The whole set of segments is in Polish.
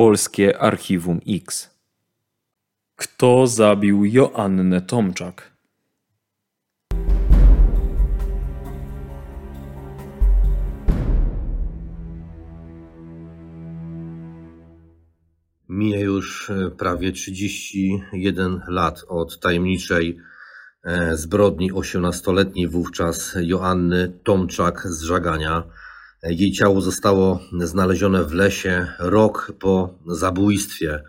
Polskie Archiwum X. Kto zabił Joannę Tomczak? Mija już e, prawie 31 lat od tajemniczej e, zbrodni 18-letniej wówczas Joanny Tomczak z Żagania. Jej ciało zostało znalezione w lesie rok po zabójstwie.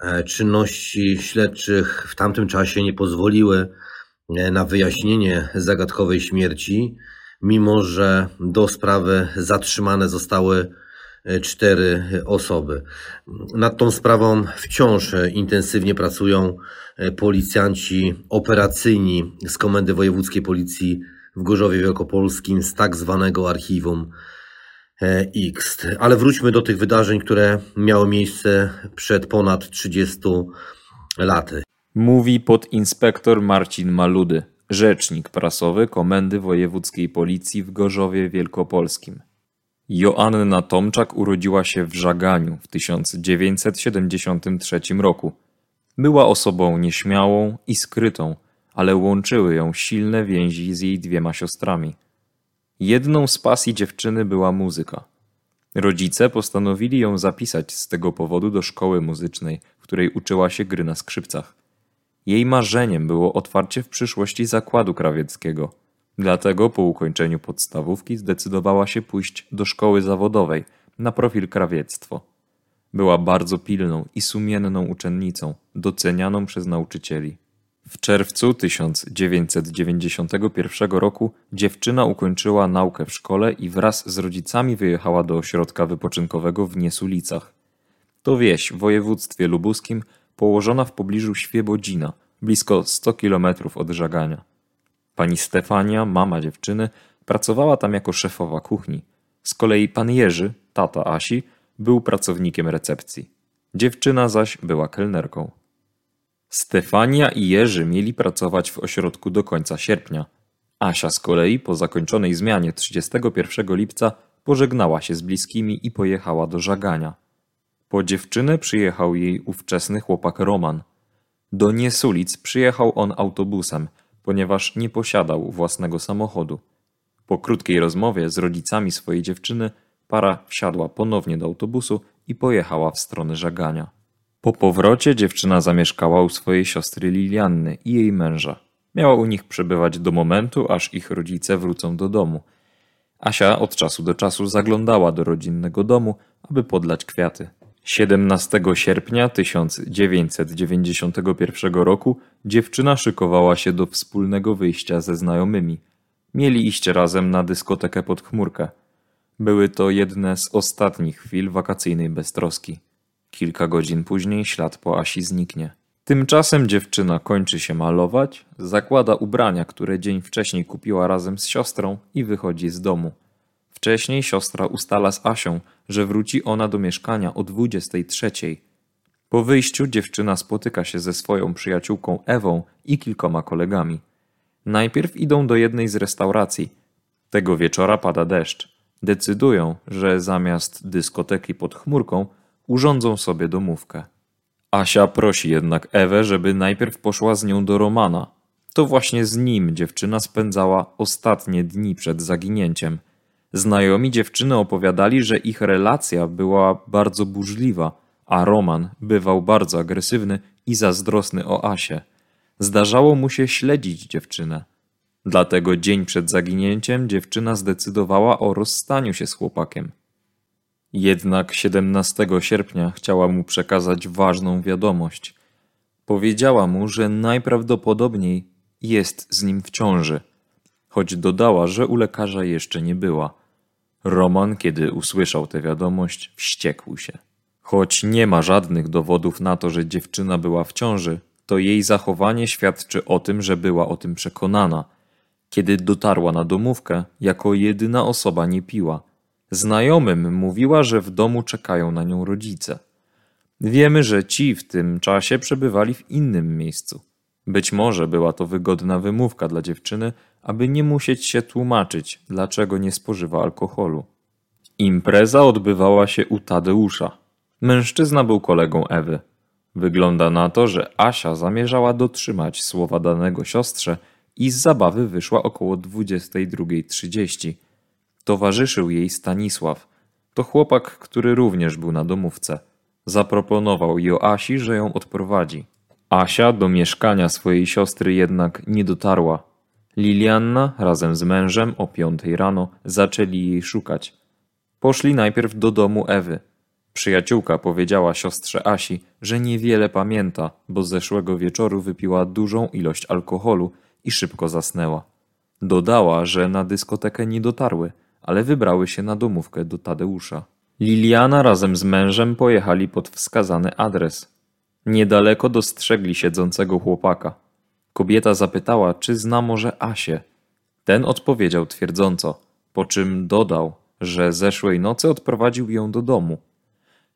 E, czynności śledczych w tamtym czasie nie pozwoliły na wyjaśnienie zagadkowej śmierci, mimo że do sprawy zatrzymane zostały cztery osoby. Nad tą sprawą wciąż intensywnie pracują policjanci operacyjni z Komendy Wojewódzkiej Policji w Gorzowie Wielkopolskim z tak zwanego archiwum X. Ale wróćmy do tych wydarzeń, które miały miejsce przed ponad 30 laty. Mówi podinspektor Marcin Maludy, rzecznik prasowy Komendy Wojewódzkiej Policji w Gorzowie Wielkopolskim. Joanna Tomczak urodziła się w Żaganiu w 1973 roku. Była osobą nieśmiałą i skrytą, ale łączyły ją silne więzi z jej dwiema siostrami. Jedną z pasji dziewczyny była muzyka. Rodzice postanowili ją zapisać z tego powodu do szkoły muzycznej, w której uczyła się gry na skrzypcach. Jej marzeniem było otwarcie w przyszłości zakładu krawieckiego – Dlatego po ukończeniu podstawówki zdecydowała się pójść do szkoły zawodowej na profil krawiectwo. Była bardzo pilną i sumienną uczennicą, docenianą przez nauczycieli. W czerwcu 1991 roku dziewczyna ukończyła naukę w szkole i wraz z rodzicami wyjechała do ośrodka wypoczynkowego w Niesulicach. To wieś w województwie lubuskim położona w pobliżu Świebodzina, blisko 100 kilometrów od Żagania. Pani Stefania, mama dziewczyny, pracowała tam jako szefowa kuchni. Z kolei pan Jerzy, tata Asi, był pracownikiem recepcji. Dziewczyna zaś była kelnerką. Stefania i Jerzy mieli pracować w ośrodku do końca sierpnia. Asia z kolei po zakończonej zmianie 31 lipca pożegnała się z bliskimi i pojechała do Żagania. Po dziewczynę przyjechał jej ówczesny chłopak Roman. Do Niesulic przyjechał on autobusem – ponieważ nie posiadał własnego samochodu. Po krótkiej rozmowie z rodzicami swojej dziewczyny, para wsiadła ponownie do autobusu i pojechała w stronę żagania. Po powrocie dziewczyna zamieszkała u swojej siostry Lilianny i jej męża. Miała u nich przebywać do momentu, aż ich rodzice wrócą do domu. Asia od czasu do czasu zaglądała do rodzinnego domu, aby podlać kwiaty. 17 sierpnia 1991 roku dziewczyna szykowała się do wspólnego wyjścia ze znajomymi. Mieli iść razem na dyskotekę pod chmurkę. Były to jedne z ostatnich chwil wakacyjnej beztroski. Kilka godzin później ślad po Asi zniknie. Tymczasem dziewczyna kończy się malować, zakłada ubrania, które dzień wcześniej kupiła razem z siostrą i wychodzi z domu. Wcześniej siostra ustala z Asią, że wróci ona do mieszkania o 23. Po wyjściu dziewczyna spotyka się ze swoją przyjaciółką Ewą i kilkoma kolegami. Najpierw idą do jednej z restauracji. Tego wieczora pada deszcz. Decydują, że zamiast dyskoteki pod chmurką urządzą sobie domówkę. Asia prosi jednak Ewę, żeby najpierw poszła z nią do Romana. To właśnie z nim dziewczyna spędzała ostatnie dni przed zaginięciem – Znajomi dziewczyny opowiadali, że ich relacja była bardzo burzliwa, a Roman bywał bardzo agresywny i zazdrosny o Asię. Zdarzało mu się śledzić dziewczynę. Dlatego dzień przed zaginięciem dziewczyna zdecydowała o rozstaniu się z chłopakiem. Jednak 17 sierpnia chciała mu przekazać ważną wiadomość. Powiedziała mu, że najprawdopodobniej jest z nim w ciąży, choć dodała, że u lekarza jeszcze nie była. Roman, kiedy usłyszał tę wiadomość, wściekł się. Choć nie ma żadnych dowodów na to, że dziewczyna była w ciąży, to jej zachowanie świadczy o tym, że była o tym przekonana. Kiedy dotarła na domówkę, jako jedyna osoba nie piła. Znajomym mówiła, że w domu czekają na nią rodzice. Wiemy, że ci w tym czasie przebywali w innym miejscu. Być może była to wygodna wymówka dla dziewczyny, aby nie musieć się tłumaczyć, dlaczego nie spożywa alkoholu. Impreza odbywała się u Tadeusza. Mężczyzna był kolegą Ewy. Wygląda na to, że Asia zamierzała dotrzymać słowa danego siostrze i z zabawy wyszła około 22.30. Towarzyszył jej Stanisław. To chłopak, który również był na domówce. Zaproponował Joasi, że ją odprowadzi. Asia do mieszkania swojej siostry jednak nie dotarła. Lilianna razem z mężem o piątej rano zaczęli jej szukać. Poszli najpierw do domu Ewy. Przyjaciółka powiedziała siostrze Asi, że niewiele pamięta, bo zeszłego wieczoru wypiła dużą ilość alkoholu i szybko zasnęła. Dodała, że na dyskotekę nie dotarły, ale wybrały się na domówkę do Tadeusza. Liliana razem z mężem pojechali pod wskazany adres. Niedaleko dostrzegli siedzącego chłopaka. Kobieta zapytała, czy zna może Asię. Ten odpowiedział twierdząco, po czym dodał, że zeszłej nocy odprowadził ją do domu.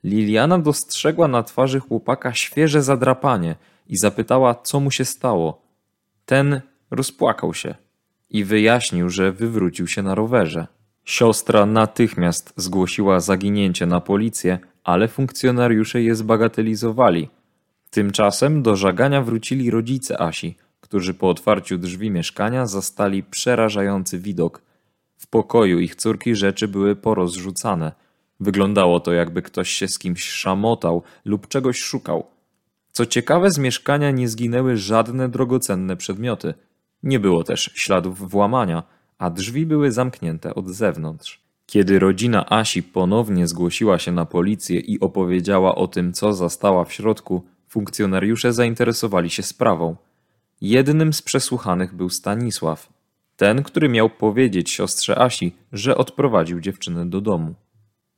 Liliana dostrzegła na twarzy chłopaka świeże zadrapanie i zapytała, co mu się stało. Ten rozpłakał się i wyjaśnił, że wywrócił się na rowerze. Siostra natychmiast zgłosiła zaginięcie na policję, ale funkcjonariusze je zbagatelizowali. Tymczasem do żagania wrócili rodzice Asi, którzy po otwarciu drzwi mieszkania zastali przerażający widok. W pokoju ich córki rzeczy były porozrzucane. Wyglądało to, jakby ktoś się z kimś szamotał lub czegoś szukał. Co ciekawe, z mieszkania nie zginęły żadne drogocenne przedmioty. Nie było też śladów włamania, a drzwi były zamknięte od zewnątrz. Kiedy rodzina Asi ponownie zgłosiła się na policję i opowiedziała o tym, co zastała w środku, funkcjonariusze zainteresowali się sprawą. Jednym z przesłuchanych był Stanisław, ten, który miał powiedzieć siostrze Asi, że odprowadził dziewczynę do domu.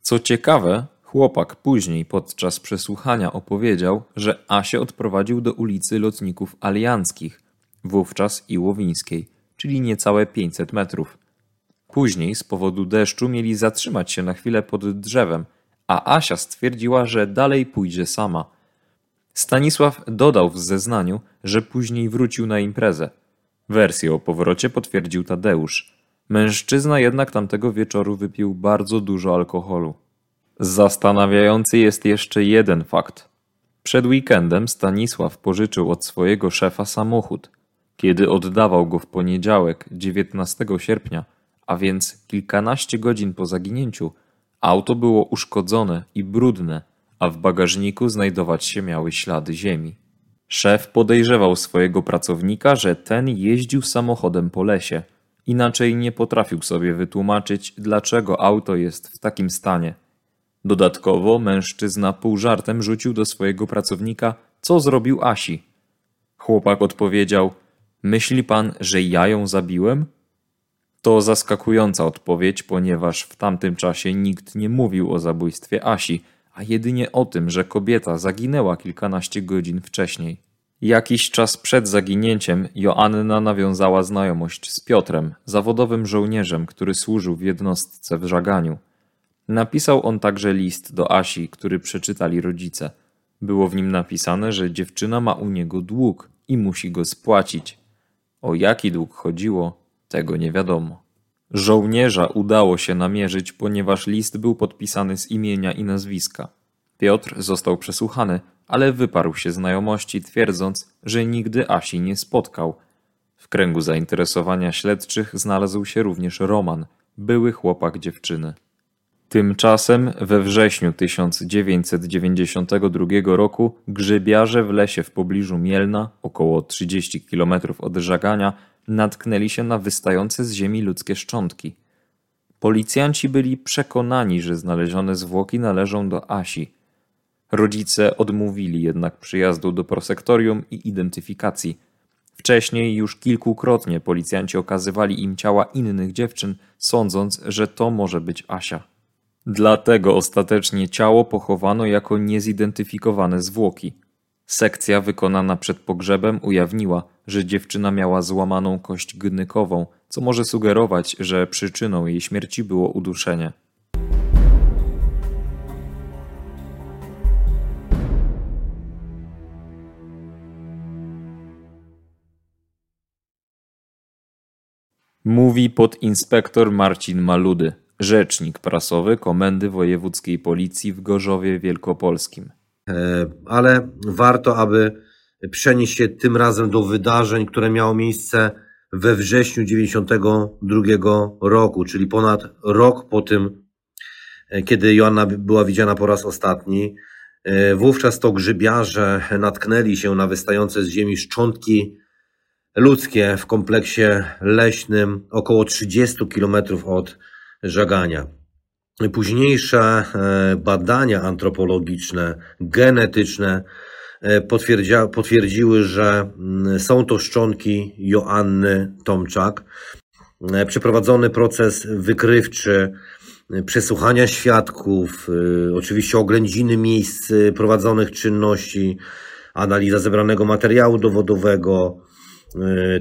Co ciekawe, chłopak później podczas przesłuchania opowiedział, że Asię odprowadził do ulicy Lotników Alianckich, wówczas i Łowińskiej, czyli niecałe 500 metrów. Później z powodu deszczu mieli zatrzymać się na chwilę pod drzewem, a Asia stwierdziła, że dalej pójdzie sama. Stanisław dodał w zeznaniu, że później wrócił na imprezę. Wersję o powrocie potwierdził Tadeusz. Mężczyzna jednak tamtego wieczoru wypił bardzo dużo alkoholu. Zastanawiający jest jeszcze jeden fakt. Przed weekendem Stanisław pożyczył od swojego szefa samochód. Kiedy oddawał go w poniedziałek, 19 sierpnia, a więc kilkanaście godzin po zaginięciu, auto było uszkodzone i brudne, a w bagażniku znajdować się miały ślady ziemi. Szef podejrzewał swojego pracownika, że ten jeździł samochodem po lesie. Inaczej nie potrafił sobie wytłumaczyć, dlaczego auto jest w takim stanie. Dodatkowo mężczyzna pół żartem rzucił do swojego pracownika, co zrobił Asi. Chłopak odpowiedział: Myśli pan, że ja ją zabiłem? To zaskakująca odpowiedź, ponieważ w tamtym czasie nikt nie mówił o zabójstwie Asi, a jedynie o tym, że kobieta zaginęła kilkanaście godzin wcześniej. Jakiś czas przed zaginięciem Joanna nawiązała znajomość z Piotrem, zawodowym żołnierzem, który służył w jednostce w żaganiu. Napisał on także list do Asi, który przeczytali rodzice. Było w nim napisane, że dziewczyna ma u niego dług i musi go spłacić. O jaki dług chodziło, tego nie wiadomo. Żołnierza udało się namierzyć, ponieważ list był podpisany z imienia i nazwiska. Piotr został przesłuchany, ale wyparł się znajomości, twierdząc, że nigdy Asi nie spotkał. W kręgu zainteresowania śledczych znalazł się również Roman, były chłopak dziewczyny. Tymczasem we wrześniu 1992 roku grzybiarze w lesie w pobliżu Mielna, około 30 km od Żagania, natknęli się na wystające z ziemi ludzkie szczątki. Policjanci byli przekonani, że znalezione zwłoki należą do Asi. Rodzice odmówili jednak przyjazdu do prosektorium i identyfikacji. Wcześniej już kilkukrotnie policjanci okazywali im ciała innych dziewczyn, sądząc, że to może być Asia. Dlatego ostatecznie ciało pochowano jako niezidentyfikowane zwłoki. Sekcja wykonana przed pogrzebem ujawniła, że dziewczyna miała złamaną kość gnykową, co może sugerować, że przyczyną jej śmierci było uduszenie. Mówi podinspektor Marcin Maludy, Rzecznik prasowy Komendy Wojewódzkiej Policji w Gorzowie Wielkopolskim. E, ale warto, aby przenieść się tym razem do wydarzeń, które miało miejsce we wrześniu 92 roku, czyli ponad rok po tym, e, kiedy Joanna była widziana po raz ostatni. E, wówczas to grzybiarze natknęli się na wystające z ziemi szczątki ludzkie w kompleksie leśnym około 30 kilometrów od Żagania. Późniejsze e, badania antropologiczne, genetyczne potwierdziły, że mm, są to szczątki Joanny Tomczak. E, przeprowadzony proces wykrywczy, e, przesłuchania świadków, oczywiście oględziny miejsc prowadzonych czynności, analiza zebranego materiału dowodowego, E,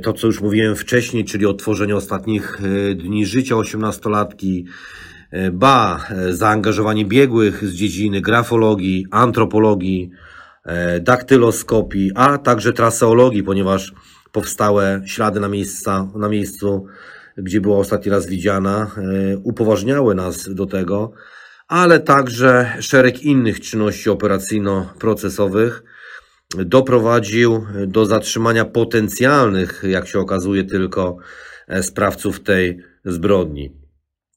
to, co już mówiłem wcześniej, czyli odtworzenie ostatnich e, dni życia osiemnastolatki, e, ba, zaangażowanie biegłych z dziedziny grafologii, antropologii, daktyloskopii, a także traseologii, ponieważ powstałe ślady na, miejsca, na miejscu, gdzie była ostatni raz widziana, upoważniały nas do tego, ale także szereg innych czynności operacyjno-procesowych, doprowadził do zatrzymania potencjalnych, jak się okazuje, tylko e, sprawców tej zbrodni.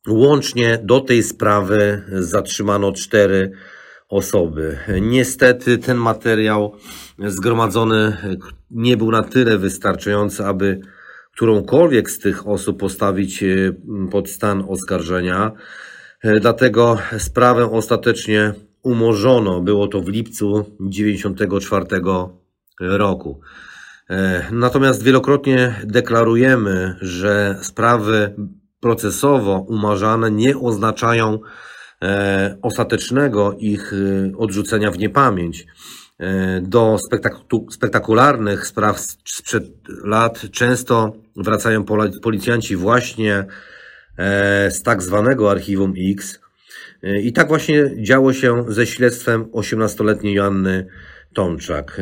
Łącznie do tej sprawy zatrzymano cztery osoby. Niestety ten materiał zgromadzony nie był na tyle wystarczający, aby którąkolwiek z tych osób postawić e, pod stan oskarżenia. E, dlatego sprawę ostatecznie umorzono. Było to w lipcu 1994 roku. E, natomiast wielokrotnie deklarujemy, że sprawy procesowo umarzane nie oznaczają e, ostatecznego ich e, odrzucenia w niepamięć. Do spektakularnych spraw sprzed lat często wracają policjanci właśnie z tak zwanego archiwum X, i tak właśnie działo się ze śledztwem 18-letniej Joanny Tomczak.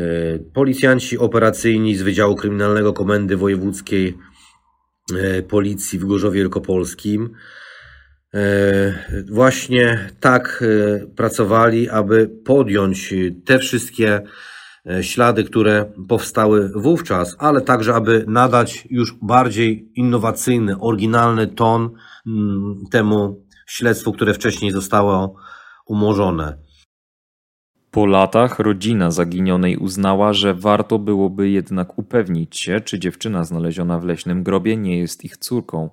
Policjanci operacyjni z Wydziału Kryminalnego Komendy Wojewódzkiej e, Policji w Gorzowie Wielkopolskim e, właśnie tak e, pracowali, aby podjąć te wszystkie ślady, które powstały wówczas, ale także, aby nadać już bardziej innowacyjny, oryginalny ton mm, temu śledztwu, które wcześniej zostało umorzone. Po latach rodzina zaginionej uznała, że warto byłoby jednak upewnić się, czy dziewczyna znaleziona w leśnym grobie nie jest ich córką.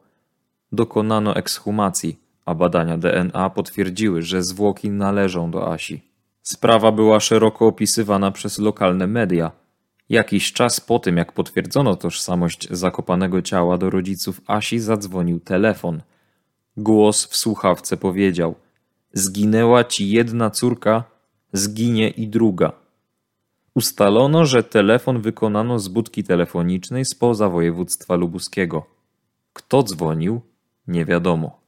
Dokonano ekshumacji, a badania DNA potwierdziły, że zwłoki należą do Asi. Sprawa była szeroko opisywana przez lokalne media. Jakiś czas po tym, jak potwierdzono tożsamość zakopanego ciała do rodziców Asi, zadzwonił telefon – Głos w słuchawce powiedział: Zginęła ci jedna córka, zginie i druga. Ustalono, że telefon wykonano z budki telefonicznej spoza województwa lubuskiego. Kto dzwonił? Nie wiadomo.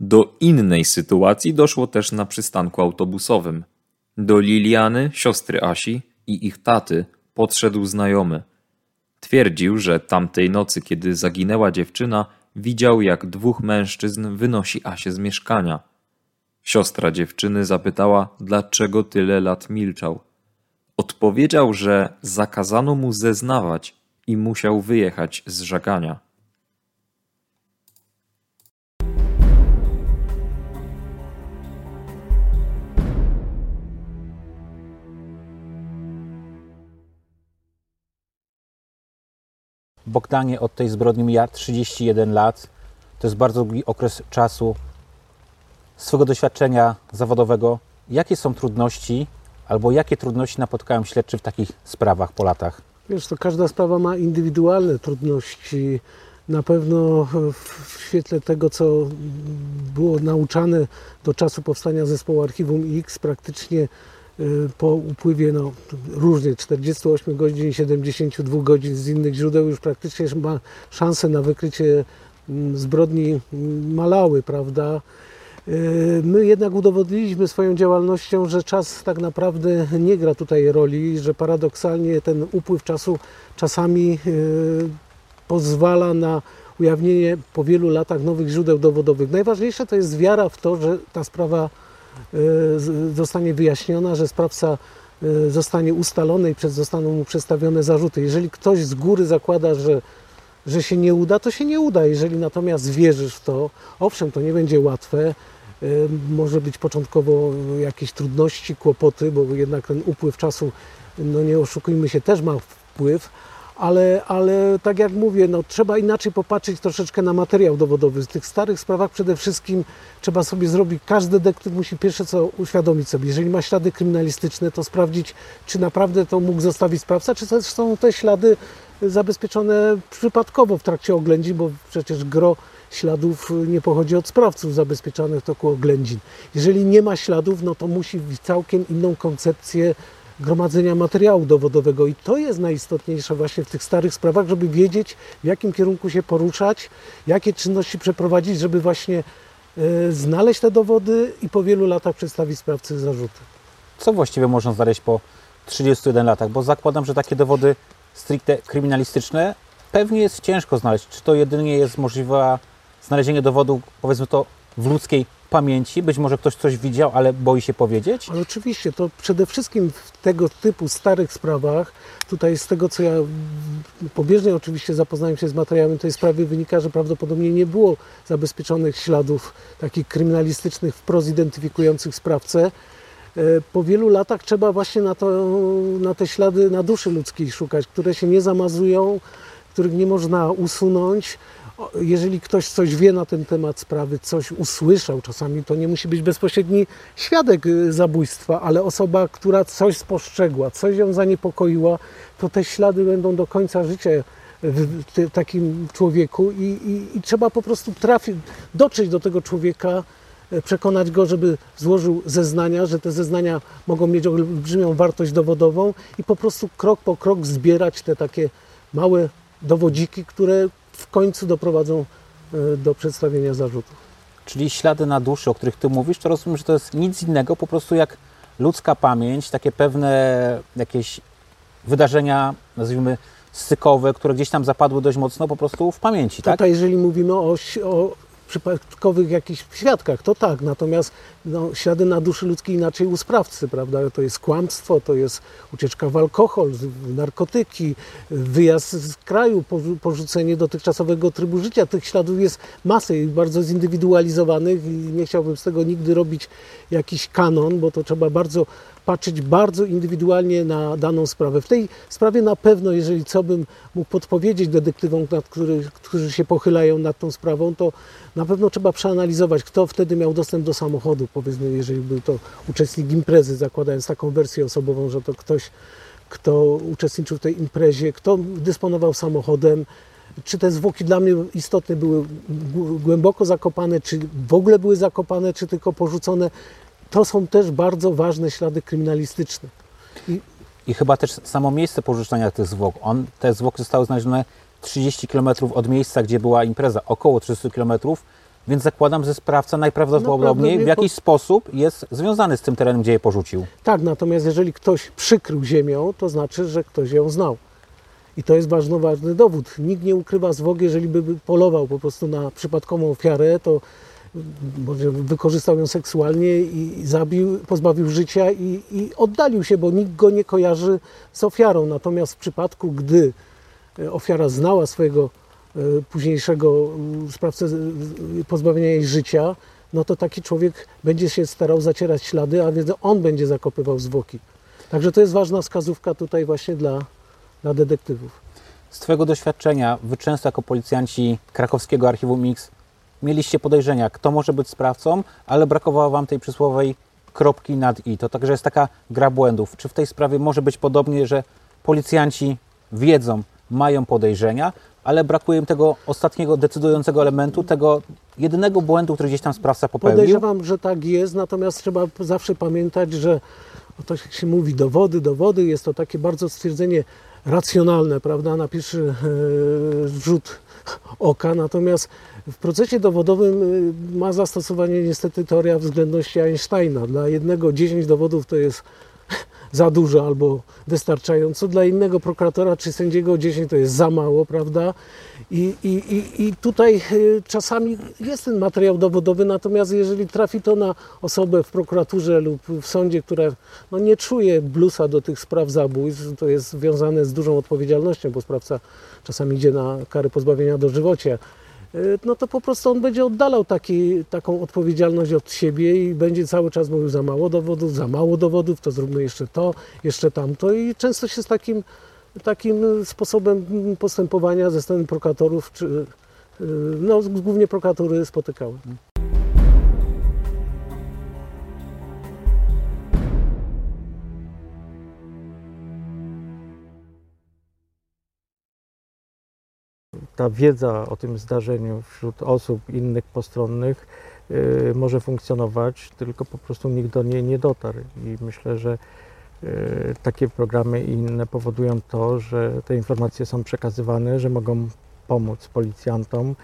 Do innej sytuacji doszło też na przystanku autobusowym. Do Liliany, siostry Asi i ich taty podszedł znajomy. Twierdził, że tamtej nocy, kiedy zaginęła dziewczyna, widział, jak dwóch mężczyzn wynosi Asię z mieszkania. Siostra dziewczyny zapytała, dlaczego tyle lat milczał. Odpowiedział, że zakazano mu zeznawać i musiał wyjechać z żagania. Bogdanie od tej zbrodni mija 31 lat. To jest bardzo długi okres czasu. Swojego doświadczenia zawodowego, jakie są trudności albo jakie trudności napotykają śledczy w takich sprawach po latach? Wiesz, to każda sprawa ma indywidualne trudności. Na pewno w świetle tego, co było nauczane do czasu powstania zespołu Archiwum X, praktycznie po upływie no, różnych 48 godzin, 72 godzin z innych źródeł już praktycznie ma szansę na wykrycie mm, zbrodni mm, malały, prawda? Y, my jednak udowodniliśmy swoją działalnością, że czas tak naprawdę nie gra tutaj roli, że paradoksalnie ten upływ czasu czasami y, pozwala na ujawnienie po wielu latach nowych źródeł dowodowych. Najważniejsze to jest wiara w to, że ta sprawa zostanie wyjaśniona, że sprawca e, zostanie ustalony i zostaną mu przedstawione zarzuty. Jeżeli ktoś z góry zakłada, że, że się nie uda, to się nie uda. Jeżeli natomiast wierzysz w to, owszem, to nie będzie łatwe, e, może być początkowo jakieś trudności, kłopoty, bo jednak ten upływ czasu, no nie oszukujmy się, też ma wpływ, ale, ale tak jak mówię, no, trzeba inaczej popatrzeć troszeczkę na materiał dowodowy. W tych starych sprawach przede wszystkim trzeba sobie zrobić, każdy detektyw musi pierwsze co uświadomić sobie, jeżeli ma ślady kryminalistyczne, to sprawdzić, czy naprawdę to mógł zostawić sprawca, czy też są te ślady zabezpieczone przypadkowo w trakcie oględzin, bo przecież gro śladów nie pochodzi od sprawców zabezpieczanych w toku oględzin. Jeżeli nie ma śladów, no to musi całkiem inną koncepcję gromadzenia materiału dowodowego i to jest najistotniejsze właśnie w tych starych sprawach, żeby wiedzieć w jakim kierunku się poruszać, jakie czynności przeprowadzić, żeby właśnie e, znaleźć te dowody i po wielu latach przedstawić sprawcy zarzuty. Co właściwie można znaleźć po 31 latach? Bo zakładam, że takie dowody stricte kryminalistyczne pewnie jest ciężko znaleźć. Czy to jedynie jest możliwe znalezienie dowodu, powiedzmy to, w ludzkiej pamięci? Być może ktoś coś widział, ale boi się powiedzieć? Ale oczywiście, to przede wszystkim w tego typu starych sprawach, tutaj z tego co ja pobieżnie oczywiście zapoznałem się z materiałem tej sprawy, wynika, że prawdopodobnie nie było zabezpieczonych śladów takich kryminalistycznych wprost identyfikujących sprawcę. E, Po wielu latach trzeba właśnie na, to, na te ślady na duszy ludzkiej szukać, które się nie zamazują, których nie można usunąć. Jeżeli ktoś coś wie na ten temat sprawy, coś usłyszał, czasami to nie musi być bezpośredni świadek y, zabójstwa, ale osoba, która coś spostrzegła, coś ją zaniepokoiła, to te ślady będą do końca życia w ty- takim człowieku i, i, i trzeba po prostu trafić, dotrzeć do tego człowieka, e, przekonać go, żeby złożył zeznania, że te zeznania mogą mieć olbrzymią wartość dowodową i po prostu krok po krok zbierać te takie małe dowodziki, które w końcu doprowadzą e, do przedstawienia zarzutów. Czyli ślady na duszy, o których Ty mówisz, to rozumiem, że to jest nic innego, po prostu jak ludzka pamięć, takie pewne jakieś wydarzenia, nazwijmy stykowe, które gdzieś tam zapadły dość mocno po prostu w pamięci, tak? Tutaj, jeżeli mówimy o, o przypadkowych jakichś świadkach, to tak, natomiast no, ślady na duszy ludzkiej inaczej u sprawcy, prawda? To jest kłamstwo, to jest ucieczka w alkohol, w narkotyki, wyjazd z kraju, porzu- porzucenie dotychczasowego trybu życia. Tych śladów jest masę i bardzo zindywidualizowanych i nie chciałbym z tego nigdy robić jakiś kanon, bo to trzeba bardzo patrzeć bardzo indywidualnie na daną sprawę. W tej sprawie na pewno, jeżeli co bym mógł podpowiedzieć detektywom, nad który, którzy się pochylają nad tą sprawą, to na pewno trzeba przeanalizować, kto wtedy miał dostęp do samochodu, powiedzmy, jeżeli był to uczestnik imprezy, zakładając taką wersję osobową, że to ktoś, kto uczestniczył w tej imprezie, kto dysponował samochodem, czy te zwłoki dla mnie istotne były gł- głęboko zakopane, czy w ogóle były zakopane, czy tylko porzucone. To są też bardzo ważne ślady kryminalistyczne. I I chyba też samo miejsce porzucenia tych zwłok. On, te zwłoki zostały znalezione 30 km od miejsca, gdzie była impreza, około 30 km, więc zakładam, że sprawca najprawdopodobniej prawdopodobnie w jakiś sposób jest związany z tym terenem, gdzie je porzucił. tak, natomiast jeżeli ktoś przykrył ziemią, to znaczy, że ktoś ją znał. I to jest bardzo ważny dowód. Nikt nie ukrywa zwłok, jeżeli by polował po prostu na przypadkową ofiarę, to może wykorzystał ją seksualnie i zabił, pozbawił życia i, i oddalił się, bo nikt go nie kojarzy z ofiarą. Natomiast w przypadku, gdy e, ofiara znała swojego e, późniejszego mm, sprawcę pozbawienia jej życia, no to taki człowiek będzie się starał zacierać ślady, a więc on będzie zakopywał zwłoki. Także to jest ważna wskazówka tutaj właśnie dla, dla detektywów. Z Twojego doświadczenia, Wy często jako policjanci krakowskiego Archiwum X mieliście podejrzenia, kto może być sprawcą, ale brakowało Wam tej przysłowej kropki nad i. To także jest taka gra błędów. Czy w tej sprawie może być podobnie, że policjanci wiedzą, mają podejrzenia, ale brakuje im tego ostatniego decydującego elementu, tego jedynego błędu, który gdzieś tam sprawca popełnił? Podejrzewam, że tak jest, natomiast trzeba zawsze pamiętać, że to się mówi dowody, dowody, jest to takie bardzo stwierdzenie racjonalne, prawda, na pierwszy e, rzut oka, natomiast w procesie dowodowym e, ma zastosowanie niestety teoria względności Einsteina. Dla jednego 10 dowodów to jest za dużo albo wystarczająco. Dla innego prokuratora czy sędziego 10 to jest za mało, prawda? I, i, i, tutaj y, czasami jest ten materiał dowodowy, natomiast jeżeli trafi to na osobę w prokuraturze lub w sądzie, która no, nie czuje blusa do tych spraw zabójstw, to jest związane z dużą odpowiedzialnością, bo sprawca czasami idzie na kary pozbawienia dożywocia, no to po prostu on będzie oddalał taki, taką odpowiedzialność od siebie i będzie cały czas mówił za mało dowodów, za mało dowodów, to zróbmy jeszcze to, jeszcze tamto i często się z takim, takim sposobem postępowania ze strony prokuratorów, czy, y, no głównie prokuratury spotykałem. Ta wiedza o tym zdarzeniu wśród osób innych postronnych y, może funkcjonować, tylko po prostu nikt do niej nie dotarł. I myślę, że y, takie programy i inne powodują to, że te informacje są przekazywane, że mogą pomóc policjantom y,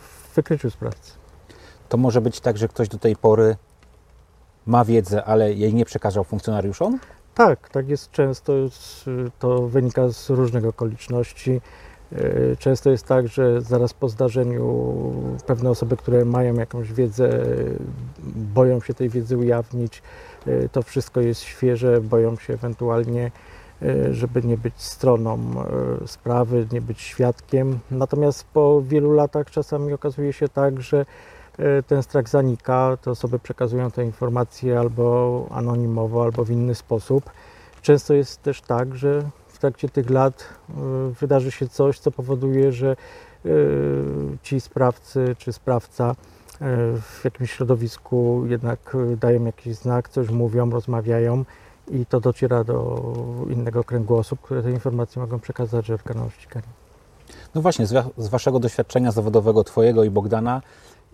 w wykryciu sprawcy. To może być tak, że ktoś do tej pory ma wiedzę, ale jej nie przekazał funkcjonariuszom? Tak, tak jest często. To wynika z różnych okoliczności. E, Często jest tak, że zaraz po zdarzeniu pewne osoby, które mają jakąś wiedzę, boją się tej wiedzy ujawnić. E, To wszystko jest świeże, boją się ewentualnie, e, żeby nie być stroną sprawy, nie być świadkiem. Natomiast po wielu latach czasami okazuje się tak, że ten strach zanika, te osoby przekazują te informacje albo anonimowo, albo w inny sposób. Często jest też tak, że w trakcie tych lat y, wydarzy się coś, co powoduje, że y, ci sprawcy czy sprawca y, w jakimś środowisku jednak dają jakiś znak, coś mówią, rozmawiają i to dociera do innego kręgu osób, które te informacje mogą przekazać organom ścigania. No właśnie, z Waszego doświadczenia zawodowego, Twojego i Bogdana,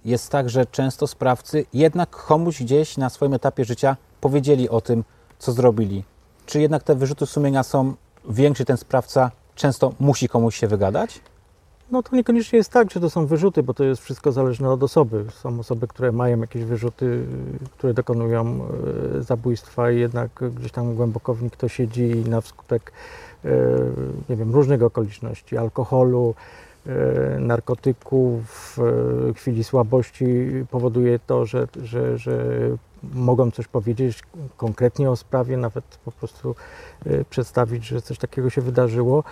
jest tak, że często sprawcy jednak komuś gdzieś na swoim etapie życia powiedzieli o tym, co zrobili. Czy jednak te wyrzuty sumienia są większe, ten sprawca często musi komuś się wygadać? No to niekoniecznie jest tak, że to są wyrzuty, bo to jest wszystko zależne od osoby. Są osoby, które mają jakieś wyrzuty, które dokonują y, zabójstwa i jednak gdzieś tam głęboko w nich to siedzi i na skutek y, nie wiem, różnych okoliczności, alkoholu, y, narkotyków, chwili słabości powoduje to, że, że, że mogą coś powiedzieć konkretnie o sprawie, nawet po prostu y, przedstawić, że coś takiego się wydarzyło.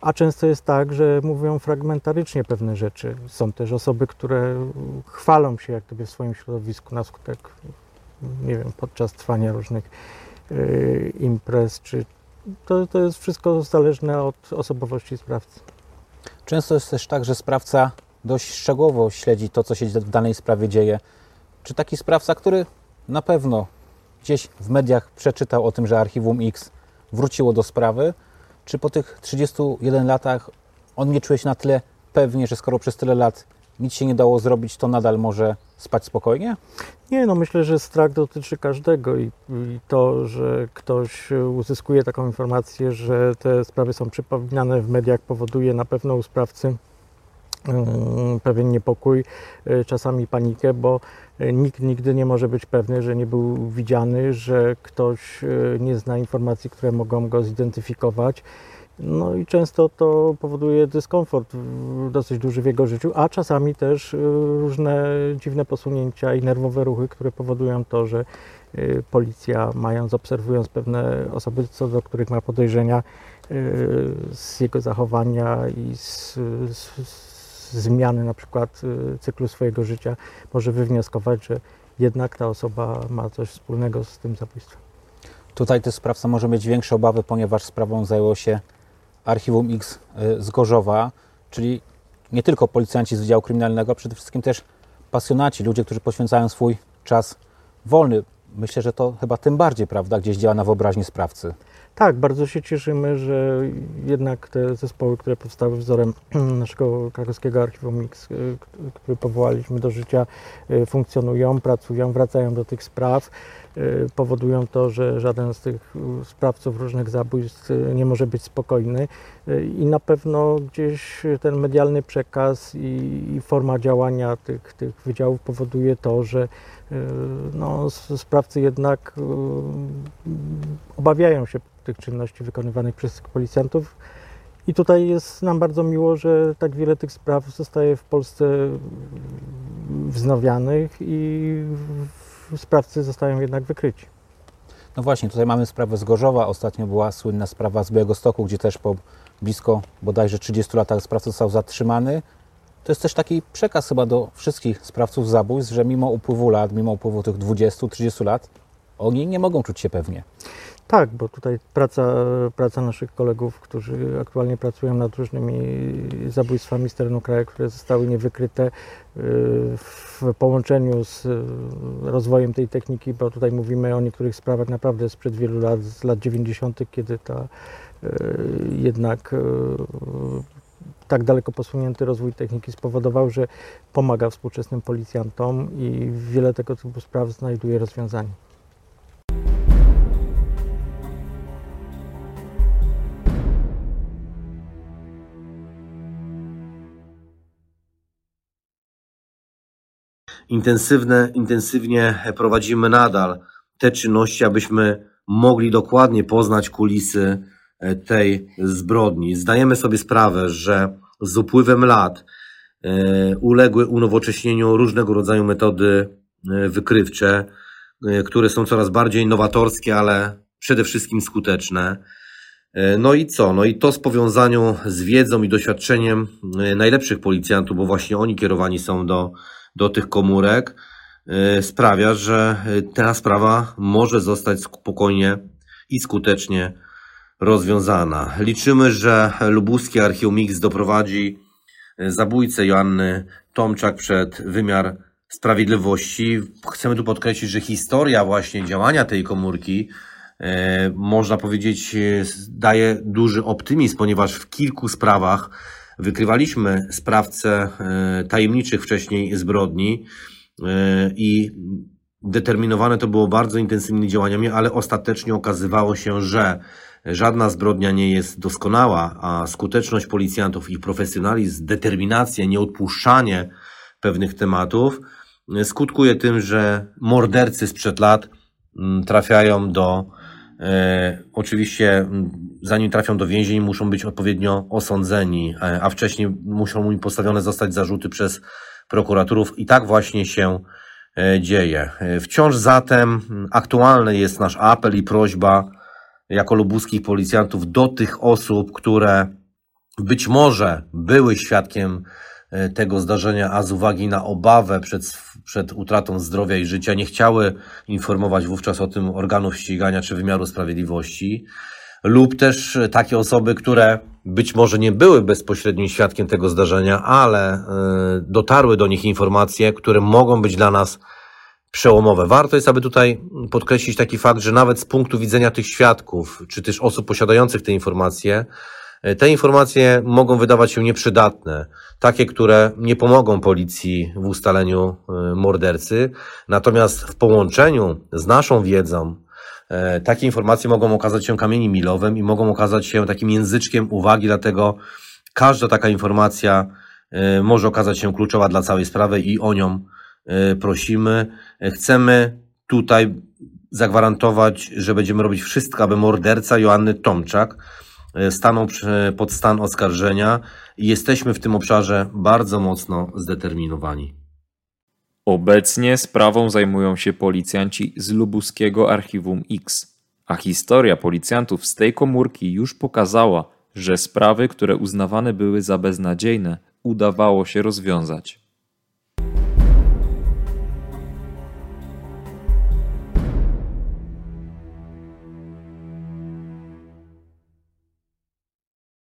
A często jest tak, że mówią fragmentarycznie pewne rzeczy. Są też osoby, które chwalą się jak gdyby w swoim środowisku na skutek, nie wiem, podczas trwania różnych y, imprez, czy to, to jest wszystko zależne od osobowości sprawcy. Często jest też tak, że sprawca dość szczegółowo śledzi to, co się w danej sprawie dzieje. Czy taki sprawca, który na pewno gdzieś w mediach przeczytał o tym, że Archiwum X wróciło do sprawy, czy po tych 31 latach on nie czuje się na tyle pewnie, że skoro przez tyle lat nic się nie dało zrobić, to nadal może spać spokojnie? Nie, no myślę, że strach dotyczy każdego i, i to, że ktoś uzyskuje taką informację, że te sprawy są przypominane w mediach, powoduje na pewno u sprawcy pewien niepokój, y, czasami panikę, bo y, nikt nigdy nie może być pewny, że nie był widziany, że ktoś y, nie zna informacji, które mogą go zidentyfikować. No i często to powoduje dyskomfort dosyć duży w jego życiu, a czasami też różne dziwne posunięcia i nerwowe ruchy, które powodują to, że policja, mając, obserwując pewne osoby, co do których ma podejrzenia z jego zachowania i z, z zmiany na przykład y, cyklu swojego życia, może wywnioskować, że jednak ta osoba ma coś wspólnego z tym zabójstwem. Tutaj też sprawca może mieć większe obawy, ponieważ sprawą zajęło się Archiwum X y, z Gorzowa, czyli nie tylko policjanci z Wydziału Kryminalnego, przede wszystkim też pasjonaci, ludzie, którzy poświęcają swój czas wolny. Myślę, że to chyba tym bardziej, prawda, gdzieś działa na wyobraźnię sprawcy. Tak, bardzo się cieszymy, że jednak te zespoły, które powstały wzorem naszego krakowskiego Archiwum Mix, y, który powołaliśmy do życia, y, funkcjonują, pracują, wracają do tych spraw. y, Powodują to, że żaden z tych sprawców różnych zabójstw nie może być spokojny i na pewno gdzieś ten medialny przekaz i, forma działania tych, tych wydziałów powoduje to, że no, sprawcy jednak obawiają się tych czynności wykonywanych przez policjantów. I tutaj jest nam bardzo miło, że tak wiele tych spraw zostaje w Polsce wznawianych i sprawcy zostają jednak wykryci. No właśnie, tutaj mamy sprawę z Gorzowa. Ostatnio była słynna sprawa z Białegostoku, gdzie też po blisko bodajże 30 latach sprawca został zatrzymany. To jest też taki przekaz chyba do wszystkich sprawców zabójstw, że mimo upływu lat, mimo upływu tych 20-30 lat, oni nie mogą czuć się pewnie. Tak, bo tutaj praca, praca naszych kolegów, którzy aktualnie pracują nad różnymi zabójstwami z terenu kraju, które zostały niewykryte y, w połączeniu z y, rozwojem tej techniki, bo tutaj mówimy o niektórych sprawach naprawdę sprzed wielu lat, z lat 90., kiedy ta y, jednak tak daleko posunięty rozwój techniki spowodował, że pomaga współczesnym policjantom i wiele tego typu spraw znajduje rozwiązanie. Intensywne, intensywnie prowadzimy nadal te czynności, abyśmy mogli dokładnie poznać kulisy e, tej zbrodni. Zdajemy sobie sprawę, że z upływem lat e, uległy unowocześnieniu różnego rodzaju metody e, wykrywcze, które są coraz bardziej nowatorskie, ale przede wszystkim skuteczne. No i co? No i to z powiązaniu z wiedzą i doświadczeniem najlepszych policjantów, bo właśnie oni kierowani są do do tych komórek y, sprawia, że ta sprawa może zostać spokojnie i skutecznie rozwiązana. Liczymy, że lubuskie Archium X doprowadzi y, zabójcę Joanny Tomczak przed wymiar sprawiedliwości. Chcemy tu podkreślić, że historia właśnie działania tej komórki y, można powiedzieć daje duży optymizm, ponieważ w kilku sprawach Wykrywaliśmy sprawcę e, tajemniczych wcześniej zbrodni e, i determinowane to było bardzo intensywnymi działaniami, ale ostatecznie okazywało się, że żadna zbrodnia nie jest doskonała, a skuteczność policjantów, ich profesjonalizm, determinacja, nieodpuszczanie pewnych tematów e, skutkuje tym, że mordercy sprzed lat mm, trafiają do oczywiście, zanim trafią do więzień, muszą być odpowiednio osądzeni, e, a wcześniej muszą im postawione zostać zarzuty przez prokuratorów i tak właśnie się e, dzieje. Wciąż zatem aktualny jest nasz apel i prośba jako lubuskich policjantów do tych osób, które być może były świadkiem E, tego zdarzenia, a z uwagi na obawę przed, przed utratą zdrowia i życia nie chciały informować wówczas o tym organów ścigania czy wymiaru sprawiedliwości, lub też takie osoby, które być może nie były bezpośrednim świadkiem tego zdarzenia, ale e, dotarły do nich informacje, które mogą być dla nas przełomowe. Warto jest, aby tutaj podkreślić taki fakt, że nawet z punktu widzenia tych świadków, czy też osób posiadających te informacje, E, te informacje mogą wydawać się nieprzydatne, takie, które nie pomogą policji w ustaleniu e, mordercy, natomiast w połączeniu z naszą wiedzą, e, takie informacje mogą okazać się kamieniem milowym i mogą okazać się takim języczkiem uwagi, dlatego każda taka informacja może okazać się kluczowa dla całej sprawy i o nią prosimy. Chcemy tutaj zagwarantować, że będziemy robić wszystko, aby morderca Joanny Tomczak E, staną pod stan oskarżenia i jesteśmy w tym obszarze bardzo mocno zdeterminowani. Obecnie sprawą zajmują się policjanci z lubuskiego Archiwum X, a historia policjantów z tej komórki już pokazała, że sprawy, które uznawane były za beznadziejne, udawało się rozwiązać.